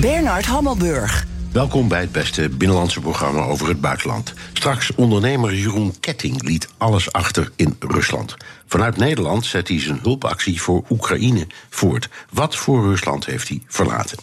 Bernard Hammelburg. Welkom bij het beste binnenlandse programma over het buitenland. Straks ondernemer Jeroen Ketting liet alles achter in Rusland. Vanuit Nederland zet hij zijn hulpactie voor Oekraïne voort. Wat voor Rusland heeft hij verlaten?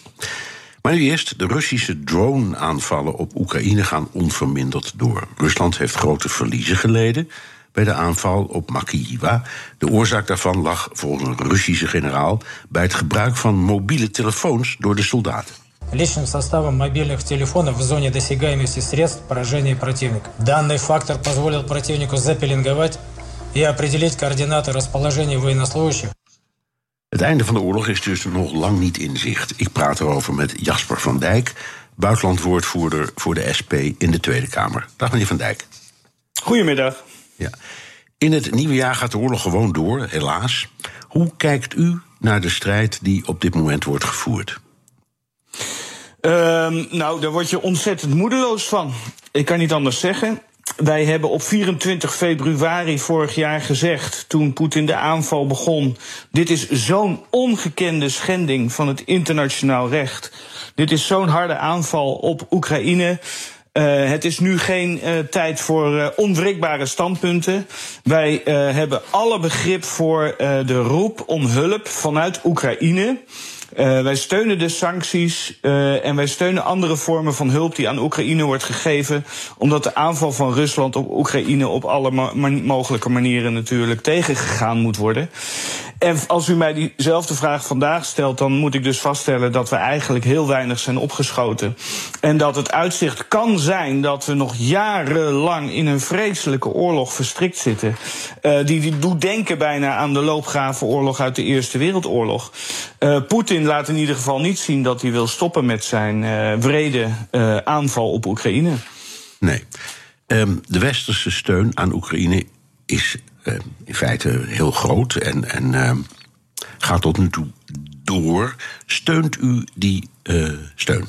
Maar nu eerst, de Russische drone-aanvallen op Oekraïne gaan onverminderd door. Rusland heeft grote verliezen geleden bij de aanval op Makiiva. De oorzaak daarvan lag volgens een Russische generaal bij het gebruik van mobiele telefoons door de soldaten личным составом мобильных телефонов в зоне досягаемости средств поражения противника. Данный фактор позволил противнику запеленговать и определить координаты расположения военнослужащих. Het einde van de oorlog is dus nog lang niet in zicht. Ik praat erover met Jasper van Dijk, buitenlandwoordvoerder voor de SP in de Tweede Kamer. Dag meneer van Dijk. Goedemiddag. Ja. In het nieuwe jaar gaat de oorlog gewoon door, helaas. Hoe kijkt u naar de strijd die op dit moment wordt gevoerd? Um, nou, daar word je ontzettend moedeloos van. Ik kan niet anders zeggen. Wij hebben op 24 februari vorig jaar gezegd, toen Poetin de aanval begon: dit is zo'n ongekende schending van het internationaal recht. Dit is zo'n harde aanval op Oekraïne. Uh, het is nu geen uh, tijd voor uh, onwrikbare standpunten. Wij hebben alle begrip voor de roep om hulp vanuit Oekraïne. Uh, wij steunen de sancties uh, en wij steunen andere vormen van hulp die aan Oekraïne wordt gegeven. Omdat de aanval van Rusland op Oekraïne op alle mogelijke manieren natuurlijk tegengegaan moet worden. En als u mij diezelfde vraag vandaag stelt, dan moet ik dus vaststellen dat we eigenlijk heel weinig zijn opgeschoten. En dat het uitzicht kan zijn dat we nog jarenlang in een vreselijke oorlog verstrikt zitten. Die, die doet denken bijna aan de loopgravenoorlog uit de Eerste Wereldoorlog. Uh, Laat in ieder geval niet zien dat hij wil stoppen met zijn uh, wrede aanval op Oekraïne. Nee. Um, de westerse steun aan Oekraïne is uh, in feite heel groot en, en uh, gaat tot nu toe door. Steunt u die steun?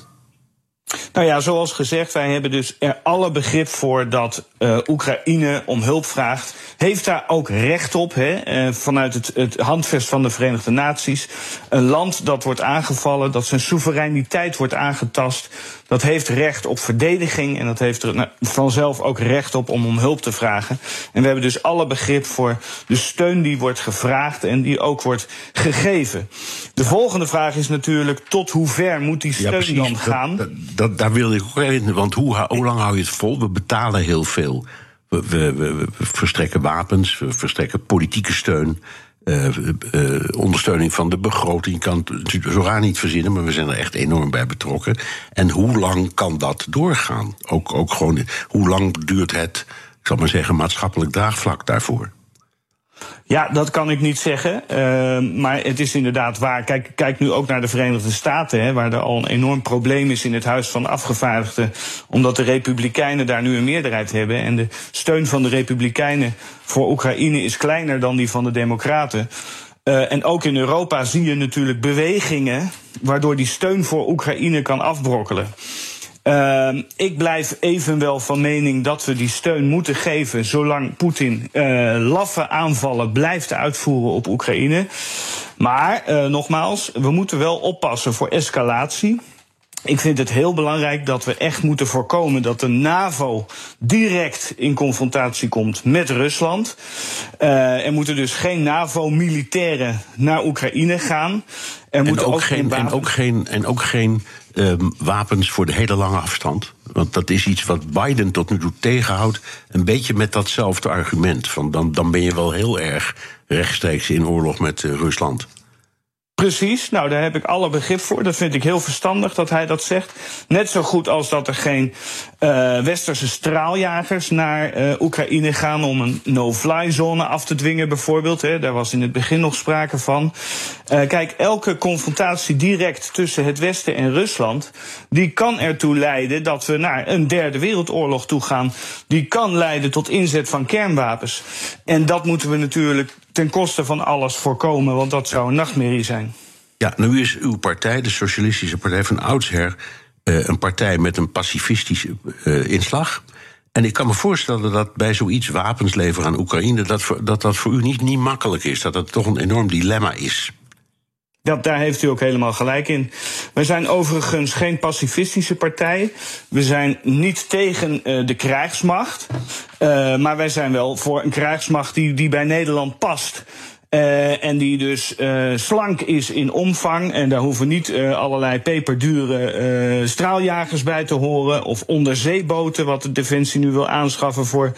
Nou ja, zoals gezegd, wij hebben dus er alle begrip voor dat uh, Oekraïne om hulp vraagt. Heeft daar ook recht op, hè, uh, vanuit het, het handvest van de Verenigde Naties. Een land dat wordt aangevallen, dat zijn soevereiniteit wordt aangetast. Dat heeft recht op verdediging en dat heeft er vanzelf ook recht op om om hulp te vragen. En we hebben dus alle begrip voor de steun die wordt gevraagd en die ook wordt gegeven. De volgende vraag is natuurlijk: tot hoe ver moet die steun ja, dan gaan? Dat, dat, daar wilde ik ook in, want hoe, hoe lang hou je het vol? We betalen heel veel. We, we, we, we verstrekken wapens, we verstrekken politieke steun. Uh, uh, ondersteuning van de begroting. Kan het zo raar niet verzinnen, maar we zijn er echt enorm bij betrokken. En hoe lang kan dat doorgaan? Ook, ook gewoon, hoe lang duurt het, ik zal maar zeggen, maatschappelijk draagvlak daarvoor? Ja, dat kan ik niet zeggen. Uh, maar het is inderdaad waar. Kijk, kijk nu ook naar de Verenigde Staten, hè, waar er al een enorm probleem is in het Huis van Afgevaardigden. Omdat de Republikeinen daar nu een meerderheid hebben. En de steun van de Republikeinen voor Oekraïne is kleiner dan die van de Democraten. Uh, en ook in Europa zie je natuurlijk bewegingen waardoor die steun voor Oekraïne kan afbrokkelen. Uh, ik blijf evenwel van mening dat we die steun moeten geven zolang Poetin uh, laffe aanvallen blijft uitvoeren op Oekraïne. Maar uh, nogmaals, we moeten wel oppassen voor escalatie. Ik vind het heel belangrijk dat we echt moeten voorkomen dat de NAVO direct in confrontatie komt met Rusland. Uh, er moeten dus geen NAVO-militairen naar Oekraïne gaan. Er en, ook, ook geen, en ook geen, en ook geen um, wapens voor de hele lange afstand. Want dat is iets wat Biden tot nu toe tegenhoudt. Een beetje met datzelfde argument. Van dan, dan ben je wel heel erg rechtstreeks in oorlog met uh, Rusland. Precies, nou daar heb ik alle begrip voor. Dat vind ik heel verstandig dat hij dat zegt. Net zo goed als dat er geen uh, westerse straaljagers naar uh, Oekraïne gaan om een no-fly zone af te dwingen, bijvoorbeeld. Hè. Daar was in het begin nog sprake van. Uh, kijk, elke confrontatie direct tussen het Westen en Rusland, die kan ertoe leiden dat we naar een derde wereldoorlog toe gaan. Die kan leiden tot inzet van kernwapens. En dat moeten we natuurlijk ten koste van alles voorkomen, want dat zou een nachtmerrie zijn. Ja, nu is uw partij, de Socialistische Partij van oudsher, uh, een partij met een pacifistische uh, inslag. En ik kan me voorstellen dat bij zoiets wapens leveren aan Oekraïne, dat dat, dat voor u niet, niet makkelijk is. Dat het toch een enorm dilemma is. Dat, daar heeft u ook helemaal gelijk in. We zijn overigens geen pacifistische partij. We zijn niet tegen uh, de krijgsmacht. Uh, maar wij zijn wel voor een krijgsmacht die, die bij Nederland past. Uh, en die dus slank is in omvang. En daar hoeven niet allerlei peperdure straaljagers bij te horen. Of onderzeeboten, wat de Defensie nu wil aanschaffen voor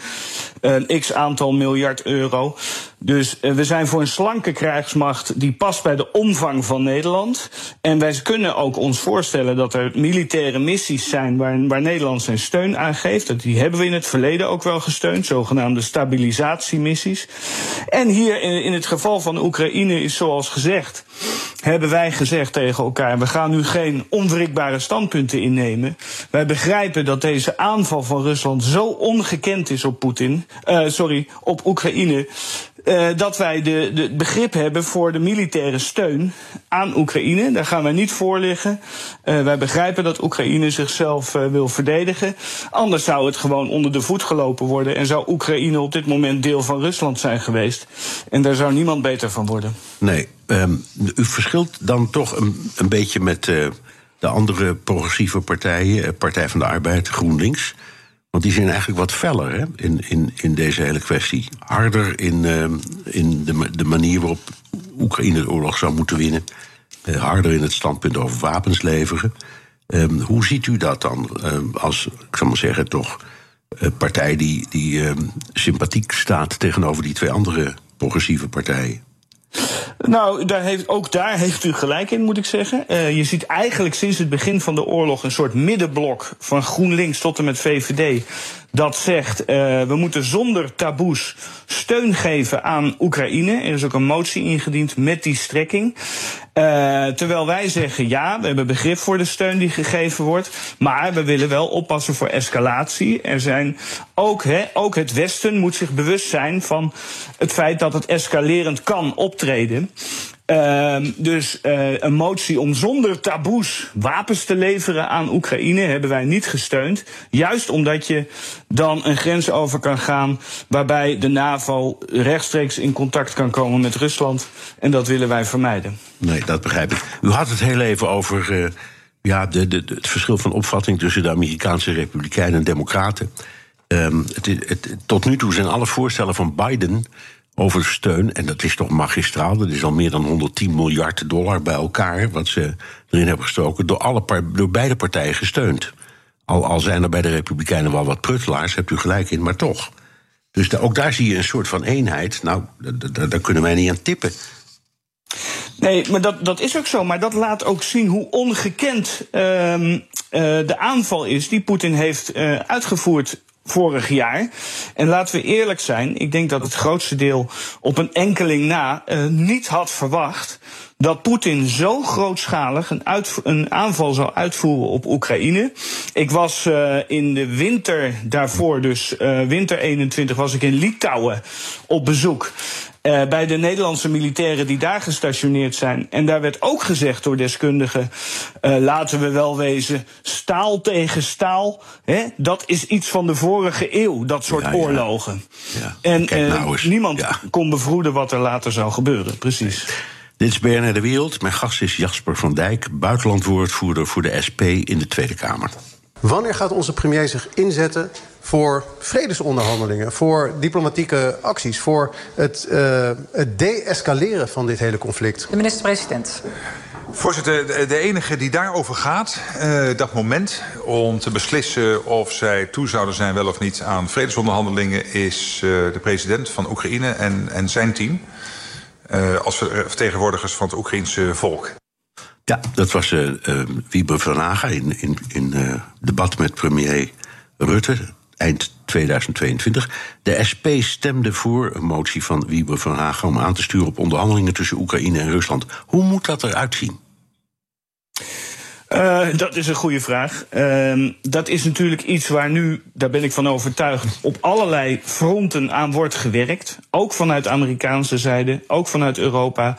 een x aantal miljard euro. Dus we zijn voor een slanke krijgsmacht die past bij de omvang van Nederland. En wij kunnen ook ons voorstellen dat er militaire missies zijn waar, waar Nederland zijn steun aan geeft. Die hebben we in het verleden ook wel gesteund, zogenaamde stabilisatiemissies. En hier in, in het geval van Oekraïne is zoals gezegd hebben wij gezegd tegen elkaar: we gaan nu geen onwrikbare standpunten innemen. Wij begrijpen dat deze aanval van Rusland zo ongekend is op Poetin, uh, sorry, op Oekraïne. Uh, dat wij de, de begrip hebben voor de militaire steun aan Oekraïne. Daar gaan wij niet voor liggen. Uh, wij begrijpen dat Oekraïne zichzelf uh, wil verdedigen. Anders zou het gewoon onder de voet gelopen worden. En zou Oekraïne op dit moment deel van Rusland zijn geweest. En daar zou niemand beter van worden. Nee, um, u verschilt dan toch een, een beetje met de andere progressieve partijen. Partij van de Arbeid, GroenLinks. Want die zijn eigenlijk wat feller hè, in, in, in deze hele kwestie. Harder in, uh, in de, de manier waarop Oekraïne de oorlog zou moeten winnen. Uh, harder in het standpunt over wapens leveren. Um, hoe ziet u dat dan uh, als, ik zal maar zeggen, toch een partij die, die sympathiek staat tegenover die twee andere progressieve partijen? Nou, daar heeft, ook daar heeft u gelijk in, moet ik zeggen. Uh, je ziet eigenlijk sinds het begin van de oorlog een soort middenblok van GroenLinks tot en met VVD. Dat zegt, uh, we moeten zonder taboes steun geven aan Oekraïne. Er is ook een motie ingediend met die strekking. Uh, terwijl wij zeggen, ja, we hebben begrip voor de steun die gegeven wordt. Maar we willen wel oppassen voor escalatie. Er zijn ook, ook het Westen moet zich bewust zijn van het feit dat het escalerend kan optreden. Uh, dus uh, een motie om zonder taboes wapens te leveren aan Oekraïne hebben wij niet gesteund. Juist omdat je dan een grens over kan gaan waarbij de NAVO rechtstreeks in contact kan komen met Rusland. En dat willen wij vermijden. Nee, dat begrijp ik. U had het heel even over uh, ja, de, de, het verschil van opvatting tussen de Amerikaanse Republikeinen en Democraten. Het, het, tot nu toe zijn alle voorstellen van Biden over steun. En dat is toch magistraal. Dat is al meer dan 110 miljard dollar bij elkaar. wat ze erin hebben gestoken. door, alle door beide partijen gesteund. Al, al zijn er bij de Republikeinen wel wat pruttelaars, hebt u gelijk in, maar toch. Dus ook daar zie je een soort van eenheid. Nou, daar kunnen wij niet aan tippen. Nee, maar dat, dat is ook zo. Maar dat laat ook zien hoe ongekend uh, uh, de aanval is die Poetin heeft uh, uitgevoerd vorig jaar. En laten we eerlijk zijn, ik denk dat het grootste deel op een enkeling na uh, niet had verwacht dat Poetin zo grootschalig een, een, aanval zou uitvoeren op Oekraïne. Ik was uh, in de winter daarvoor, dus uh, winter 21, was ik in Litouwen op bezoek. Uh, bij de Nederlandse militairen die daar gestationeerd zijn. En daar werd ook gezegd door deskundigen: uh, laten we wel wezen, staal tegen staal. Hè, dat is iets van de vorige eeuw, dat soort ja, oorlogen. Ja. En nou uh, niemand kon bevroeden wat er later zou gebeuren, precies. Dit is BNR De Wereld. Mijn gast is Jasper van Dijk, buitenlandwoordvoerder voor de SP in de Tweede Kamer. Wanneer gaat onze premier zich inzetten voor vredesonderhandelingen, voor diplomatieke acties, voor het, uh, het de-escaleren van dit hele conflict? De minister-president. Voorzitter, de enige die daarover gaat, uh, dat moment om te beslissen of zij toe zouden zijn wel of niet aan vredesonderhandelingen, is uh, de president van Oekraïne en, en zijn team. Uh, als vertegenwoordigers van het Oekraïense volk. Ja, dat was uh, Wiebe van Haga in, in, in debat met premier Rutte eind 2022. De SP stemde voor een motie van Wiebe van Haga om aan te sturen op onderhandelingen tussen Oekraïne en Rusland. Hoe moet dat eruit zien? Uh, dat is een goede vraag. Uh, dat is natuurlijk iets waar nu, daar ben ik van overtuigd, op allerlei fronten aan wordt gewerkt. Ook vanuit Amerikaanse zijde, ook vanuit Europa.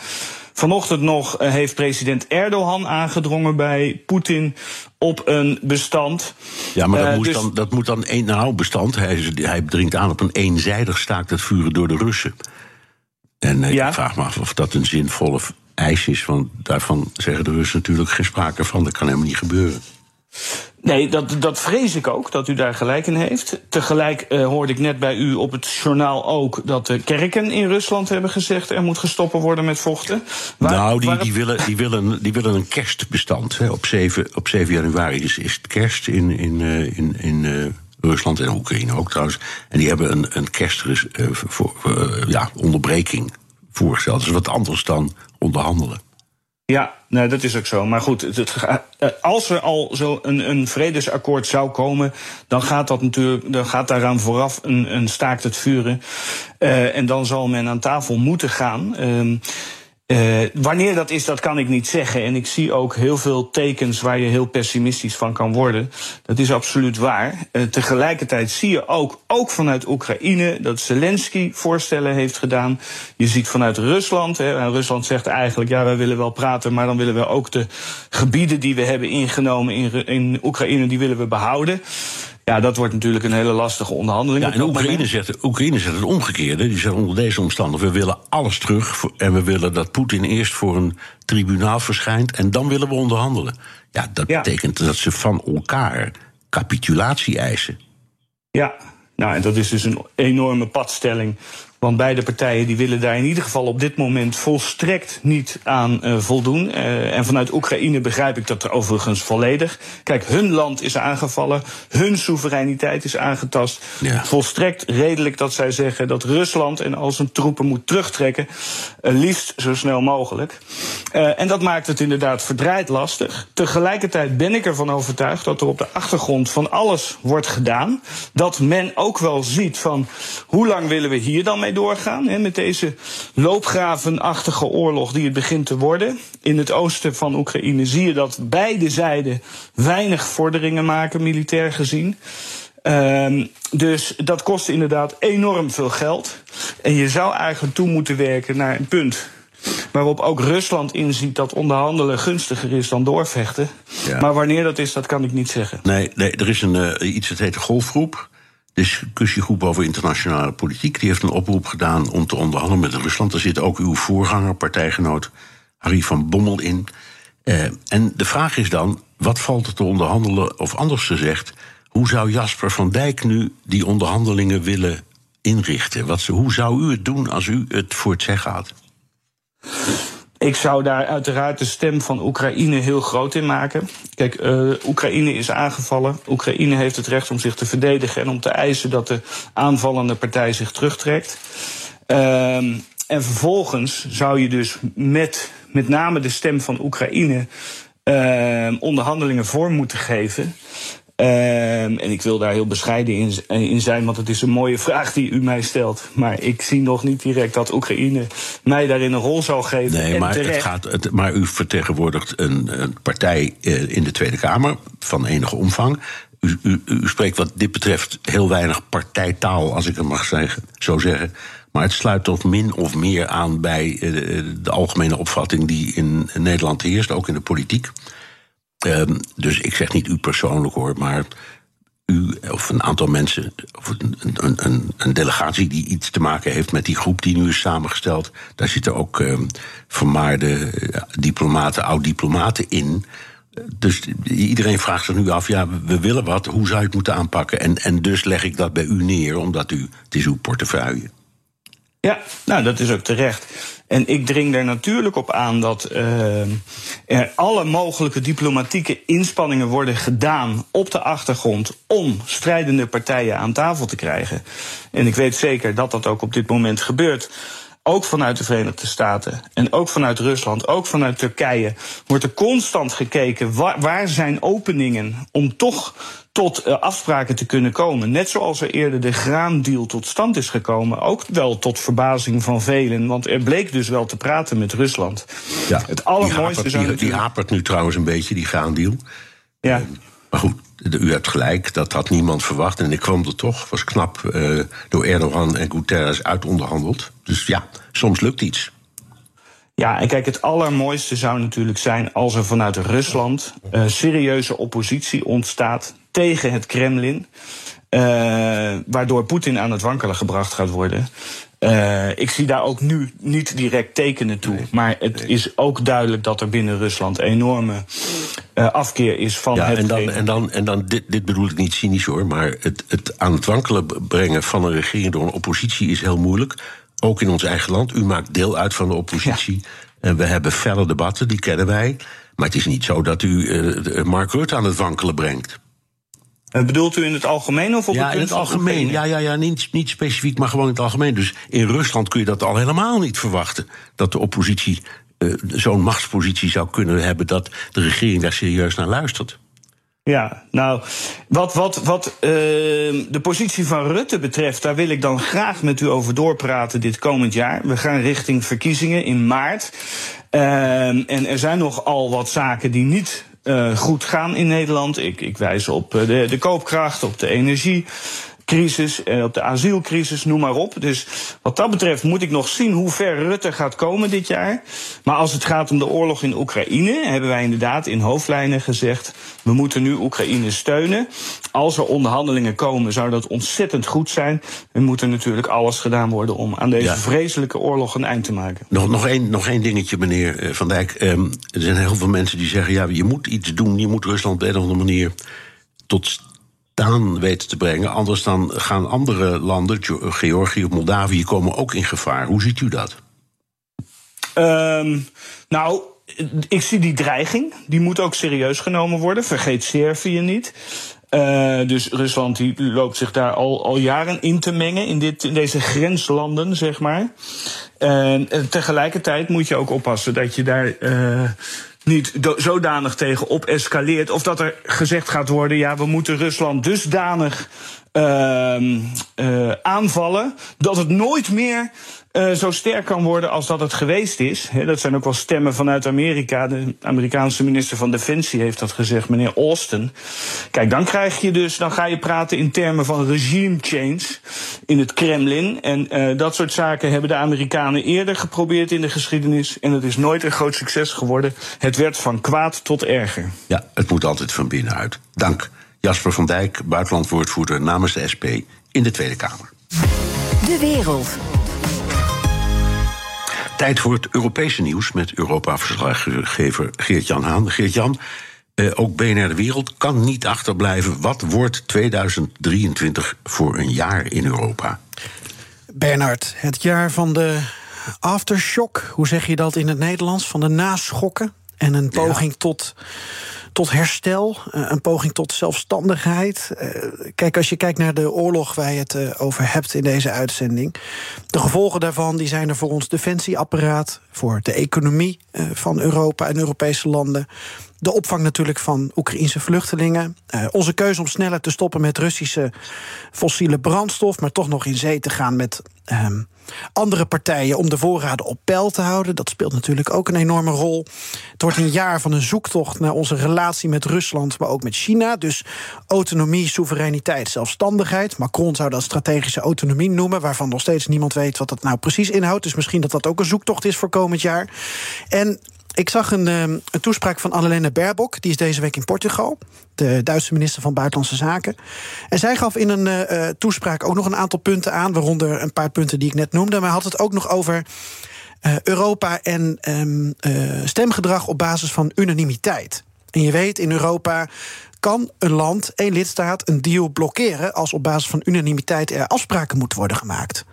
Vanochtend nog eh, heeft president Erdogan aangedrongen bij Poetin op een bestand. Ja, maar dat, uh, moet, dus... dan, dat moet dan een nou, bestand. Hij, hij dringt aan op een eenzijdig staakt het vuren door de Russen. En ja? ik vraag me af of dat een zinvolle eis is. Want daarvan zeggen de Russen natuurlijk geen sprake van. Dat kan helemaal niet gebeuren. Nee, dat, dat vrees ik ook, dat u daar gelijk in heeft. Tegelijk uh, hoorde ik net bij u op het journaal ook dat de kerken in Rusland hebben gezegd er moet gestoppen worden met vochten. Waar, nou, die, die, willen, die, willen, die willen een kerstbestand. Hè. Op, 7, op 7 januari is, is het kerst in, in, uh, in, in uh, Rusland en Oekraïne ook trouwens. En die hebben een, een kerst voor, ja, onderbreking voorgesteld. Dat is wat anders dan onderhandelen. Ja, nou, dat is ook zo. Maar goed, eh, als er al zo een, een vredesakkoord zou komen, dan gaat dat natuurlijk, dan gaat daaraan vooraf een, een staakt het vuren. Uh, en dan zal men aan tafel moeten gaan. Uh, uh, wanneer dat is, dat kan ik niet zeggen. En ik zie ook heel veel tekens waar je heel pessimistisch van kan worden. Dat is absoluut waar. Uh, tegelijkertijd zie je ook, ook vanuit Oekraïne, dat Zelensky voorstellen heeft gedaan. Je ziet vanuit Rusland. Hè, en Rusland zegt eigenlijk, ja, wij willen wel praten, maar dan willen we ook de gebieden die we hebben ingenomen in, in Oekraïne, die willen we behouden. Ja, dat wordt natuurlijk een hele lastige onderhandeling. Ja, en Oekraïne zegt, Oekraïne zegt het omgekeerde. Die zegt onder deze omstandigheden: we willen alles terug. En we willen dat Poetin eerst voor een tribunaal verschijnt. En dan willen we onderhandelen. Ja, dat betekent dat ze van elkaar capitulatie eisen. Ja, nou, en dat is dus een enorme padstelling want beide partijen die willen daar in ieder geval op dit moment volstrekt niet aan uh, voldoen. Uh, en vanuit Oekraïne begrijp ik dat er overigens volledig. Kijk, hun land is aangevallen, hun soevereiniteit is aangetast. Ja. Volstrekt redelijk dat zij zeggen dat Rusland en al zijn troepen moet terugtrekken, uh, liefst zo snel mogelijk. en dat maakt het inderdaad verdraaid lastig. Tegelijkertijd ben ik ervan overtuigd dat er op de achtergrond van alles wordt gedaan. Dat men ook wel ziet van hoe lang willen we hier dan mee doorgaan. Hè, met deze loopgravenachtige oorlog die het begint te worden. In het oosten van Oekraïne zie je dat beide zijden weinig vorderingen maken, militair gezien. Um, dus dat kost inderdaad enorm veel geld. En je zou eigenlijk toe moeten werken naar een punt waarop ook Rusland inziet dat onderhandelen gunstiger is dan doorvechten. Ja. Maar wanneer dat is, dat kan ik niet zeggen. Nee, nee er is een, uh, iets dat heet de golfgroep discussiegroep over internationale politiek. Die heeft een oproep gedaan om te onderhandelen met Rusland. Daar zit ook uw voorganger, partijgenoot Harry van Bommel in. Uh, en de vraag is dan: wat valt er te onderhandelen? Of anders gezegd, hoe zou Jasper van Dijk nu die onderhandelingen willen inrichten? Wat, hoe zou u het doen als u het voor het zeggen had? Ik zou daar uiteraard de stem van Oekraïne heel groot in maken. Kijk, uh, Oekraïne is aangevallen. Oekraïne heeft het recht om zich te verdedigen en om te eisen dat de aanvallende partij zich terugtrekt. Uh, en vervolgens zou je dus met met name de stem van Oekraïne uh, onderhandelingen vorm moeten geven. Um, en ik wil daar heel bescheiden in, in, zijn, want het is een mooie vraag die u mij stelt. Maar ik zie nog niet direct dat Oekraïne mij daarin een rol zou geven. Nee, maar, het gaat, het, maar u vertegenwoordigt een, een partij uh, in de Tweede Kamer van enige omvang. U, u, u, spreekt wat dit betreft heel weinig partijtaal, als ik het mag zeggen, zo zeggen. Maar het sluit toch min of meer aan bij uh, de algemene opvatting die in Nederland heerst, ook in de politiek. Um, dus ik zeg niet u persoonlijk hoor, maar u of een aantal mensen, of een, een, een, een, delegatie die iets te maken heeft met die groep die nu is samengesteld. Daar zitten ook um, vermaarde uh, diplomaten, oud-diplomaten in. Dus iedereen vraagt zich nu af, ja, we willen wat, hoe zou je het moeten aanpakken? En, en dus leg ik dat bij u neer, omdat u, het is uw portefeuille. Ja, nou, dat is ook terecht. En ik dring er natuurlijk op aan dat uh, er alle mogelijke diplomatieke inspanningen worden gedaan op de achtergrond om strijdende partijen aan tafel te krijgen. En ik weet zeker dat dat ook op dit moment gebeurt. Ook vanuit de Verenigde Staten en ook vanuit Rusland, ook vanuit Turkije, wordt er constant gekeken waar, waar zijn openingen om toch tot uh, afspraken te kunnen komen. Net zoals er eerder de graandeal tot stand is gekomen. Ook wel tot verbazing van velen. Want er bleek dus wel te praten met Rusland. Ja, het allermooiste die hapert, die, die hapert nu trouwens een beetje, die graandeal. Ja. Maar goed, u hebt gelijk, dat had niemand verwacht. En ik kwam er toch, was knap uh, door Erdogan en Guterres uitonderhandeld. Dus ja, soms lukt iets. Ja, en kijk, het allermooiste zou natuurlijk zijn als er vanuit Rusland uh, serieuze oppositie ontstaat tegen het Kremlin. Uh, waardoor Poetin aan het wankelen gebracht gaat worden. Uh, ik zie daar ook nu niet direct tekenen toe. Nee, maar het nee. is ook duidelijk dat er binnen Rusland enorme uh, afkeer is van ja, het. En dan, en dan, en dan dit, dit bedoel ik niet cynisch hoor, maar het, het aan het wankelen brengen van een regering door een oppositie is heel moeilijk. Ook in ons eigen land. U maakt deel uit van de oppositie. Ja. En we hebben felle debatten, die kennen wij. Maar het is niet zo dat u uh, Mark Rutte aan het wankelen brengt. Uh, bedoelt u in het algemeen of op ja, het in het algemeen. Ja, ja, ja niet, niet specifiek, maar gewoon in het algemeen. Dus in Rusland kun je dat al helemaal niet verwachten. Dat de oppositie uh, zo'n machtspositie zou kunnen hebben dat de regering daar serieus naar luistert. Ja, nou, wat, wat, wat uh, de positie van Rutte betreft, daar wil ik dan graag met u over doorpraten dit komend jaar. We gaan richting verkiezingen in maart. Uh, en er zijn nogal wat zaken die niet goed gaan in Nederland. Ik, ik wijs op de, de koopkracht, op de energie crisis, eh, op de asielcrisis, noem maar op. Dus wat dat betreft moet ik nog zien hoe ver Rutte gaat komen dit jaar. Maar als het gaat om de oorlog in Oekraïne, hebben wij inderdaad in hoofdlijnen gezegd: we moeten nu Oekraïne steunen. Als er onderhandelingen komen, zou dat ontzettend goed zijn. Er moet er natuurlijk alles gedaan worden om aan deze ja. vreselijke oorlog een eind te maken. Nog, nog, één, nog één dingetje, meneer Van Dijk. Um, er zijn heel veel mensen die zeggen: ja, je moet iets doen, je moet Rusland op een of andere manier tot staan weten te brengen. Anders dan gaan andere landen, Georgië of Moldavië, komen ook in gevaar. Hoe ziet u dat? Um, nou, ik zie die dreiging. Die moet ook serieus genomen worden. Vergeet Servië niet. Uh, dus Rusland die loopt zich daar al, al jaren in te mengen, in, dit, in deze grenslanden, zeg maar. En tegelijkertijd moet je ook oppassen dat je daar. Uh, niet zodanig tegenop escaleert. Of dat er gezegd gaat worden: ja, we moeten Rusland dusdanig uh, uh, aanvallen. dat het nooit meer uh, zo sterk kan worden als dat het geweest is. He, dat zijn ook wel stemmen vanuit Amerika. De Amerikaanse minister van Defensie heeft dat gezegd, meneer Austin. Kijk, dan krijg je dus, dan ga je praten in termen van regime change in het Kremlin. En uh, dat soort zaken hebben de Amerikanen eerder geprobeerd in de geschiedenis. En het is nooit een groot succes geworden. Het werd van kwaad tot erger. Ja, het moet altijd van binnenuit. Dank. Jasper van Dijk, buitenlandwoordvoerder namens de SP in de Tweede Kamer. De wereld. Tijd voor het Europese nieuws met Europa-verslaggever Geert-Jan Haan. Geert-Jan, eh, ook BNR De Wereld kan niet achterblijven. Wat wordt 2023 voor een jaar in Europa? Bernard, het jaar van de aftershock. Hoe zeg je dat in het Nederlands? Van de naschokken. En een poging ja. tot tot herstel, eh, een poging tot zelfstandigheid. Eh, kijk, als je kijkt naar de oorlog waar je het eh, over hebt in deze uitzending. De gevolgen daarvan die zijn er voor ons defensieapparaat, voor de economie van Europa en Europese landen. De opvang natuurlijk van Oekraïnse vluchtelingen. Onze keuze om sneller te stoppen met Russische fossiele brandstof, maar toch nog in zee te gaan met um, andere partijen om de voorraden op peil te houden. Dat speelt natuurlijk ook een enorme rol. Het wordt een jaar van een zoektocht naar onze relatie met Rusland, maar ook met China. Dus autonomie, soevereiniteit, zelfstandigheid. Macron zou dat strategische autonomie noemen, waarvan nog steeds niemand weet wat dat nou precies inhoudt. Dus misschien dat dat ook een zoektocht is voor komend jaar. En ik zag een, een, toespraak van Annalena Baerbock. Die is deze week in Portugal. De Duitse minister van Buitenlandse Zaken. En zij gaf in een uh, toespraak ook nog een aantal punten aan. Waaronder een paar punten die ik net noemde. Maar had het ook nog over uh, Europa en um, stemgedrag op basis van unanimiteit. En je weet, in Europa kan een land, één lidstaat, een deal blokkeren als op basis van unanimiteit er afspraken moeten worden gemaakt.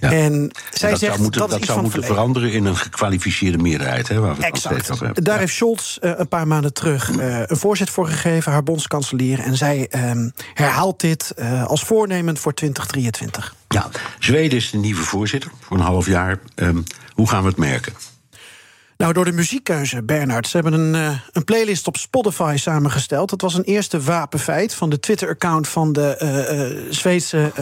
Ja. En zij dat zegt zou moeten, dat, dat zou moeten veranderen in een gekwalificeerde meerderheid. Hè, waar we Exact. over hebben. Daar Ja. heeft Scholz eh, een paar maanden terug eh, een voorzet voor gegeven, haar bondskanselier. En zij ehm, herhaalt dit eh, als voornemen voor 2023. Ja, Zweden is de nieuwe voorzitter voor een half jaar. Ehm, hoe gaan we het merken? Nou, door de muziekkeuze, Bernard. Ze hebben een, eh, een playlist op Spotify samengesteld. Dat was een eerste wapenfeit van de Twitter-account van de eh, eh, Zweedse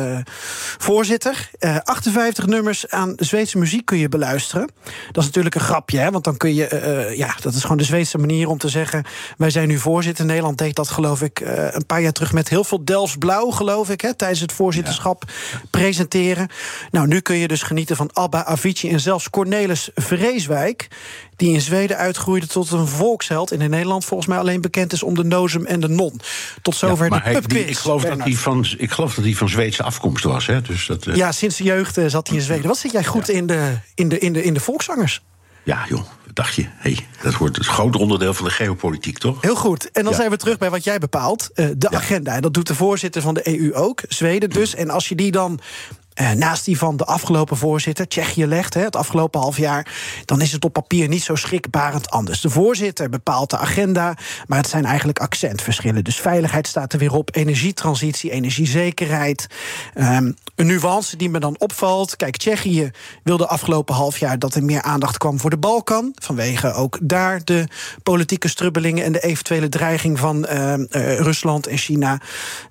voorzitter. Eh, 58 nummers aan Zweedse muziek kun je beluisteren. Dat is natuurlijk een grapje, hè? want dan kun je... ja, dat is gewoon de Zweedse manier om te zeggen... wij zijn nu voorzitter. Nederland deed dat, geloof ik, een paar jaar terug... met heel veel Delfts Blauw, geloof ik, hè, tijdens het voorzitterschap presenteren. Nou, nu kun je dus genieten van Abba, Avicii en zelfs Cornelis Vreeswijk... die in Zweden uitgroeide tot een volksheld... en in Nederland volgens mij alleen bekend is om de nozem en de non. Tot zover Ja, maar de pubquiz, ik, geloof dat hij van, ik geloof dat hij van Zweedse afkomst was. Hè? Dus dat, eh, Ja, sinds de jeugd eh, zat hij in Zweden. Wat zit jij goed in, de, in, de, in, de, in de volkszangers? ja, joh, dacht je? Hey, dat wordt het groot onderdeel van de geopolitiek, toch? Heel goed. En dan Ja. zijn we terug bij wat jij bepaalt. eh, de agenda. En dat doet de voorzitter van de EU ook. Zweden dus. En als je die dan naast die van de afgelopen voorzitter, Tsjechië legt, hè, het afgelopen half jaar, dan is het op papier niet zo schrikbarend anders. De voorzitter bepaalt de agenda, maar het zijn eigenlijk accentverschillen. Dus veiligheid staat er weer op, energietransitie, energiezekerheid. Ehm, een nuance die me dan opvalt. Kijk, Tsjechië wilde afgelopen half jaar dat er meer aandacht kwam voor de Balkan. Vanwege ook daar de politieke strubbelingen en de eventuele dreiging van ehm, eh, Rusland en China.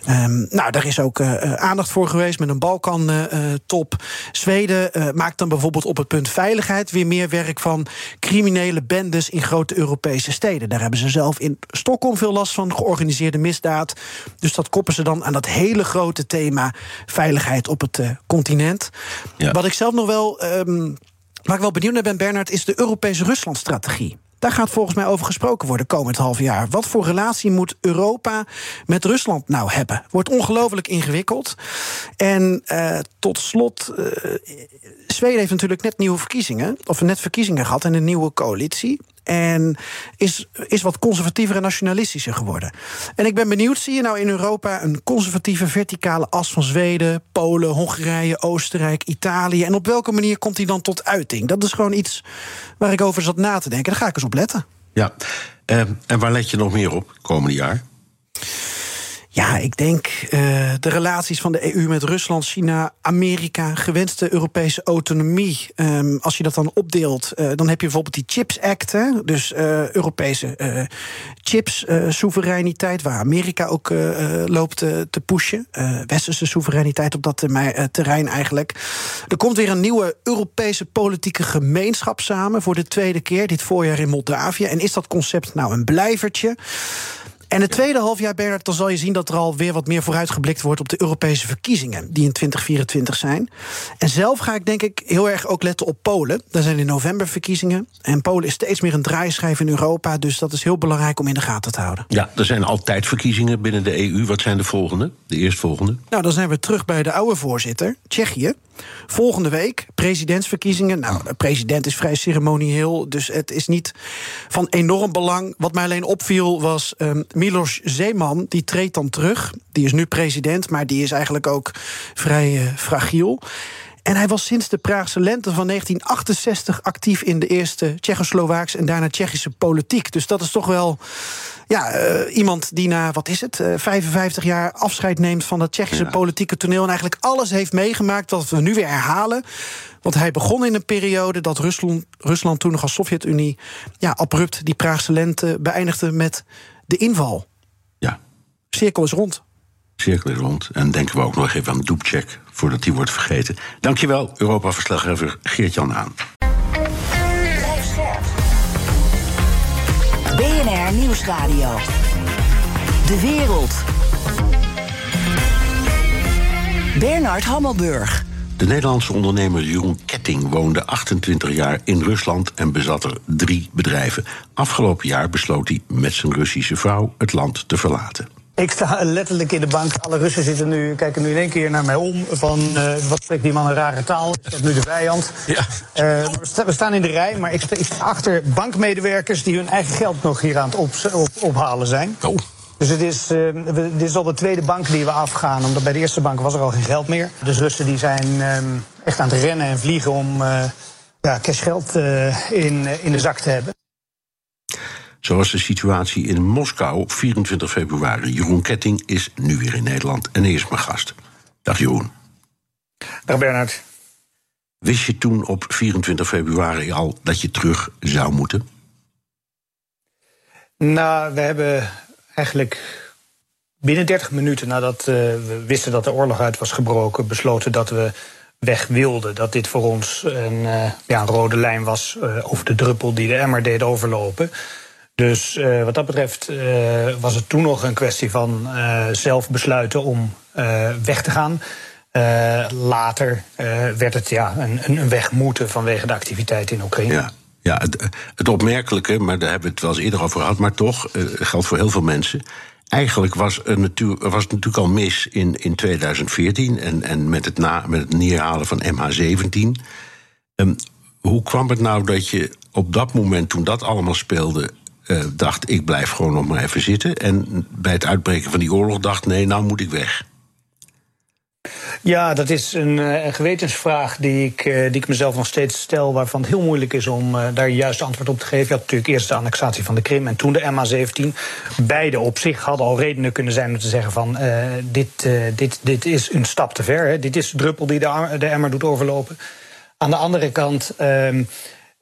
Ehm, nou, daar is ook eh, eh, aandacht voor geweest met een Balkan-top. Zweden eh, maakt dan bijvoorbeeld op het punt veiligheid weer meer werk van criminele bendes in grote Europese steden. Daar hebben ze zelf in Stockholm veel last van, georganiseerde misdaad. Dus dat koppen ze dan aan dat hele grote thema veiligheid op het eh, continent. Ja. Wat ik zelf nog wel. ehm, Waar ik wel benieuwd naar ben, Bernard, is de Europese Ruslandstrategie. Daar gaat volgens mij over gesproken worden komend half jaar. Wat voor relatie moet Europa met Rusland nou hebben? Wordt ongelooflijk ingewikkeld. En eh, tot slot, eh, Zweden heeft natuurlijk net nieuwe verkiezingen, of net verkiezingen gehad en een nieuwe coalitie. En is, is wat conservatiever en nationalistischer geworden. En ik ben benieuwd, zie je nou in Europa een conservatieve verticale as van Zweden, Polen, Hongarije, Oostenrijk, Italië? En op welke manier komt die dan tot uiting? Dat is gewoon iets waar ik over zat na te denken. Daar ga ik eens op letten. Ja. Ehm, en waar let je nog meer op komende jaar? Ja, ik denk eh, de relaties van de EU met Rusland, China, Amerika, gewenste Europese autonomie. Ehm, als je dat dan opdeelt, eh, dan heb je bijvoorbeeld die Chips Act, hè, dus eh, Europese eh, chips-soevereiniteit, waar Amerika ook loopt te pushen. Westerse soevereiniteit op dat terrein eigenlijk. Er komt weer een nieuwe Europese politieke gemeenschap samen voor de tweede keer dit voorjaar in Moldavië. En is dat concept nou een blijvertje? En het tweede halfjaar, Bernard, dan zal je zien dat er alweer wat meer vooruitgeblikt wordt op de Europese verkiezingen, die in 2024 zijn. En zelf ga ik denk ik heel erg ook letten op Polen. Daar zijn in november verkiezingen. En Polen is steeds meer een draaischijf in Europa, dus dat is heel belangrijk om in de gaten te houden. Ja, er zijn altijd verkiezingen binnen de EU. Wat zijn de volgende? De eerstvolgende? Nou, dan zijn we terug bij de oude voorzitter, Tsjechië. Volgende week presidentsverkiezingen. Nou, de president is vrij ceremonieel, dus het is niet van enorm belang. Wat mij alleen opviel was um, Milos Zeeman, die treedt dan terug. Die is nu president, maar die is eigenlijk ook vrij uh, fragiel. En hij was sinds de Praagse lente van 1968 actief in de eerste Tsjechoslowaakse en daarna Tsjechische politiek. Dus dat is toch wel ja, uh, iemand die na, wat is het, uh, 55 jaar afscheid neemt van het Tsjechische ja. politieke toneel. En eigenlijk alles heeft meegemaakt wat we nu weer herhalen. Want hij begon in een periode dat Rusland, Rusland toen nog als Sovjet-Unie ja, abrupt die Praagse lente beëindigde met de inval. Ja. Cirkel is rond. Cirkel is rond. En denken we ook nog even aan Doepcheck voordat die wordt vergeten. Dankjewel, Europa-verslaggever Geert-Jan Haan. BNR Nieuwsradio. De wereld. Bernard Hammelburg. De Nederlandse ondernemer Jeroen Ketting woonde 28 jaar in Rusland en bezat er drie bedrijven. Afgelopen jaar besloot hij met zijn Russische vrouw het land te verlaten. Ik sta letterlijk in de bank. Alle Russen zitten nu, kijken nu in één keer naar mij om. Van uh, wat spreekt die man een rare taal? Is dat nu de vijand? Ja. Uh, we staan in de rij, maar ik sta achter bankmedewerkers die hun eigen geld nog hier aan het op, op, ophalen zijn. Oh. Dus het is, uh, dit is al de tweede bank die we afgaan, omdat bij de eerste bank was er al geen geld meer. Dus Russen die zijn uh, echt aan het rennen en vliegen om ja, cashgeld in, in de zak te hebben. Zoals de situatie in Moskou op 24 februari. Jeroen Ketting is nu weer in Nederland en hij is mijn gast. Dag Jeroen. Dag Bernard. Wist je toen op 24 februari al dat je terug zou moeten? Nou, we hebben eigenlijk binnen 30 minuten nadat uh, we wisten dat de oorlog uit was gebroken, besloten dat we weg wilden. Dat dit voor ons een, uh, ja, een rode lijn was uh, over de druppel die de emmer deed overlopen. Dus uh, wat dat betreft uh, was het toen nog een kwestie van uh, zelf besluiten om weg te gaan. later werd het ja, een, een weg moeten vanwege de activiteit in Oekraïne. Ja. Ja, het, het, opmerkelijke, maar daar hebben we het wel eens eerder over gehad, maar toch geldt voor heel veel mensen. Eigenlijk was, er natuur, was het natuurlijk al mis in, in 2014 en, en met, het na, met het neerhalen van MH17. Um, hoe kwam het nou dat je op dat moment, toen dat allemaal speelde, uh, dacht ik blijf gewoon nog maar even zitten. En bij het uitbreken van die oorlog dacht nee, nou moet ik weg. Ja, dat is een, een gewetensvraag die ik, uh, die ik mezelf nog steeds stel, waarvan het heel moeilijk is om daar juist antwoord op te geven. Je had natuurlijk eerst de annexatie van de Krim en toen de MH17. Beide op zich hadden al redenen kunnen zijn om te zeggen van dit, dit, dit is een stap te ver. Hè. Dit is de druppel die de, de emmer doet overlopen. Aan de andere kant. Ehm,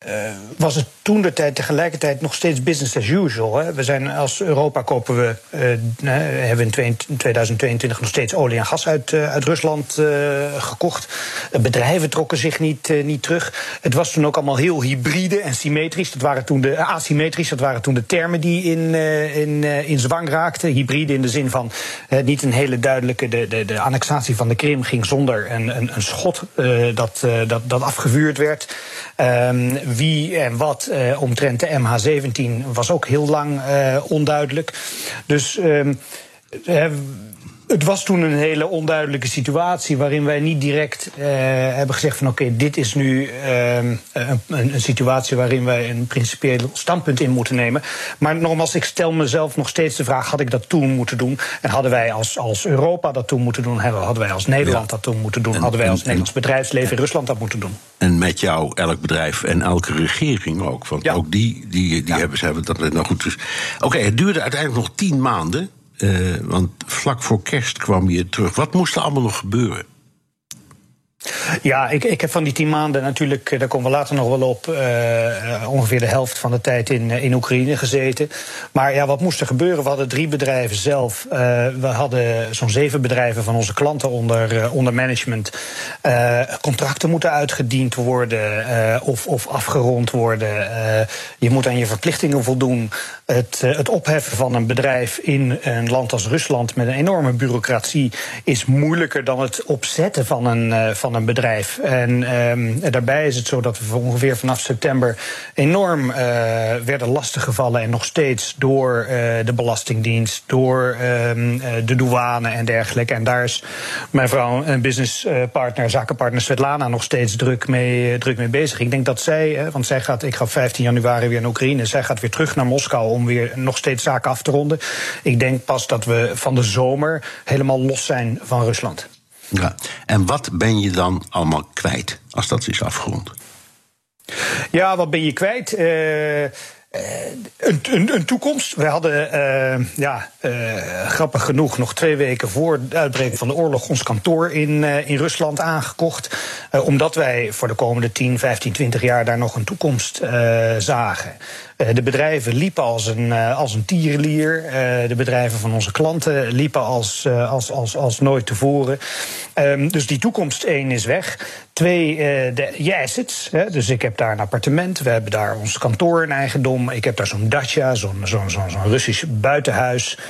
uh, was het toen de tijd tegelijkertijd nog steeds business as usual. Hè? We zijn als Europa kopen we, uh, hebben in 2022 nog steeds olie en gas uit, uh, uit Rusland gekocht. bedrijven trokken zich niet, niet terug. Het was toen ook allemaal heel hybride en symmetrisch. Dat waren toen de asymmetrisch, dat waren toen de termen die in, in, in zwang raakten. Hybride in de zin van niet een hele duidelijke. De, de, de annexatie van de Krim ging zonder een, een, een schot dat, dat, dat afgevuurd werd. Um, wie en wat uh, omtrent de MH17 was ook heel lang uh, onduidelijk. Dus. Um, het was toen een hele onduidelijke situatie waarin wij niet direct uh, hebben gezegd van oké, okay, dit is nu uh, een, een, situatie waarin wij een principieel standpunt in moeten nemen. Maar nogmaals, ik stel mezelf nog steeds de vraag, had ik dat toen moeten doen? En hadden wij als, als Europa dat toen moeten doen? Hadden wij als Nederland ja. dat toen moeten doen? En, hadden wij als en, Nederlands bedrijfsleven in Rusland dat moeten doen? En met jou, elk bedrijf en elke regering ook. Want ja. ook die, die, die ja. hebben, ze hebben dat nou goed. Dus, oké, okay, het duurde uiteindelijk nog tien maanden. Uh, want vlak voor kerst kwam je terug. Wat moest er allemaal nog gebeuren? Ja, ik, ik heb van die tien maanden natuurlijk, eh, daar komen we later nog wel op, uh, ongeveer de helft van de tijd in, in Oekraïne gezeten. Maar ja, wat moest er gebeuren? We hadden drie bedrijven zelf. We hadden zo'n zeven bedrijven van onze klanten onder, onder management. contracten moeten uitgediend worden of, of afgerond worden. je moet aan je verplichtingen voldoen. Het, het opheffen van een bedrijf in een land als Rusland met een enorme bureaucratie is moeilijker dan het opzetten van een, van een bedrijf. En um, daarbij is het zo dat we ongeveer vanaf september enorm uh, werden lastiggevallen en nog steeds door uh, de Belastingdienst, door um, de douane en dergelijke. En daar is mijn vrouw en businesspartner, zakenpartner Svetlana nog steeds druk mee, druk mee bezig. Ik denk dat zij, want zij gaat, ik ga 15 januari weer naar Oekraïne, zij gaat weer terug naar Moskou om weer nog steeds zaken af te ronden. Ik denk pas dat we van de zomer helemaal los zijn van Rusland. Ja. En wat ben je dan allemaal kwijt als dat is afgerond? Ja, wat ben je kwijt? Uh, een, een, een, toekomst. We hadden, uh, ja, grappig genoeg, nog twee weken voor het uitbreken van de oorlog ons kantoor in, uh, in Rusland aangekocht. omdat wij voor de komende 10, 15, 20 jaar daar nog een toekomst zagen. De bedrijven liepen als een, als een tierenlier. De bedrijven van onze klanten liepen als, als, als, als nooit tevoren. Um, dus die toekomst, één, is weg. Twee, de je assets. Dus ik heb daar een appartement. We hebben daar ons kantoor in eigendom. Ik heb daar zo'n dacha, zo'n zo'n zo'n zo Russisch buitenhuis.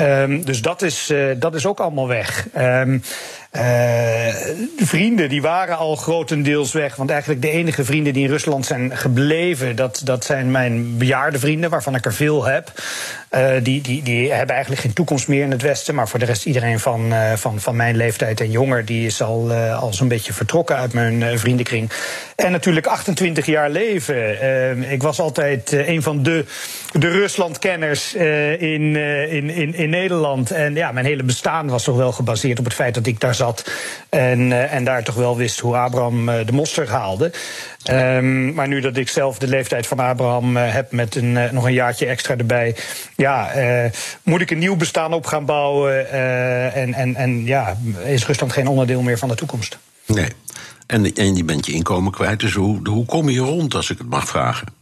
Um, dus dat is, uh, dat is ook allemaal weg. Um, uh, de vrienden die waren al grotendeels weg. Want eigenlijk de enige vrienden die in Rusland zijn gebleven, dat, dat zijn mijn bejaarde vrienden, waarvan ik er veel heb. die, die, die hebben eigenlijk geen toekomst meer in het Westen. Maar voor de rest, iedereen van, van, van mijn leeftijd en jonger, die is al, al zo'n beetje vertrokken uit mijn vriendenkring. En natuurlijk 28 jaar leven. ik was altijd een van de, de Ruslandkenners in, in, in, in Nederland. En ja, mijn hele bestaan was toch wel gebaseerd op het feit dat ik daar zat. En, en daar toch wel wist hoe Abraham de mosterd haalde. Um, maar nu dat ik zelf de leeftijd van Abraham uh, heb met een, nog een jaartje extra erbij, ja, moet ik een nieuw bestaan op gaan bouwen. en, en, en ja, is Rusland geen onderdeel meer van de toekomst. Nee. En, en je bent je inkomen kwijt, dus hoe, hoe kom je rond, als ik het mag vragen?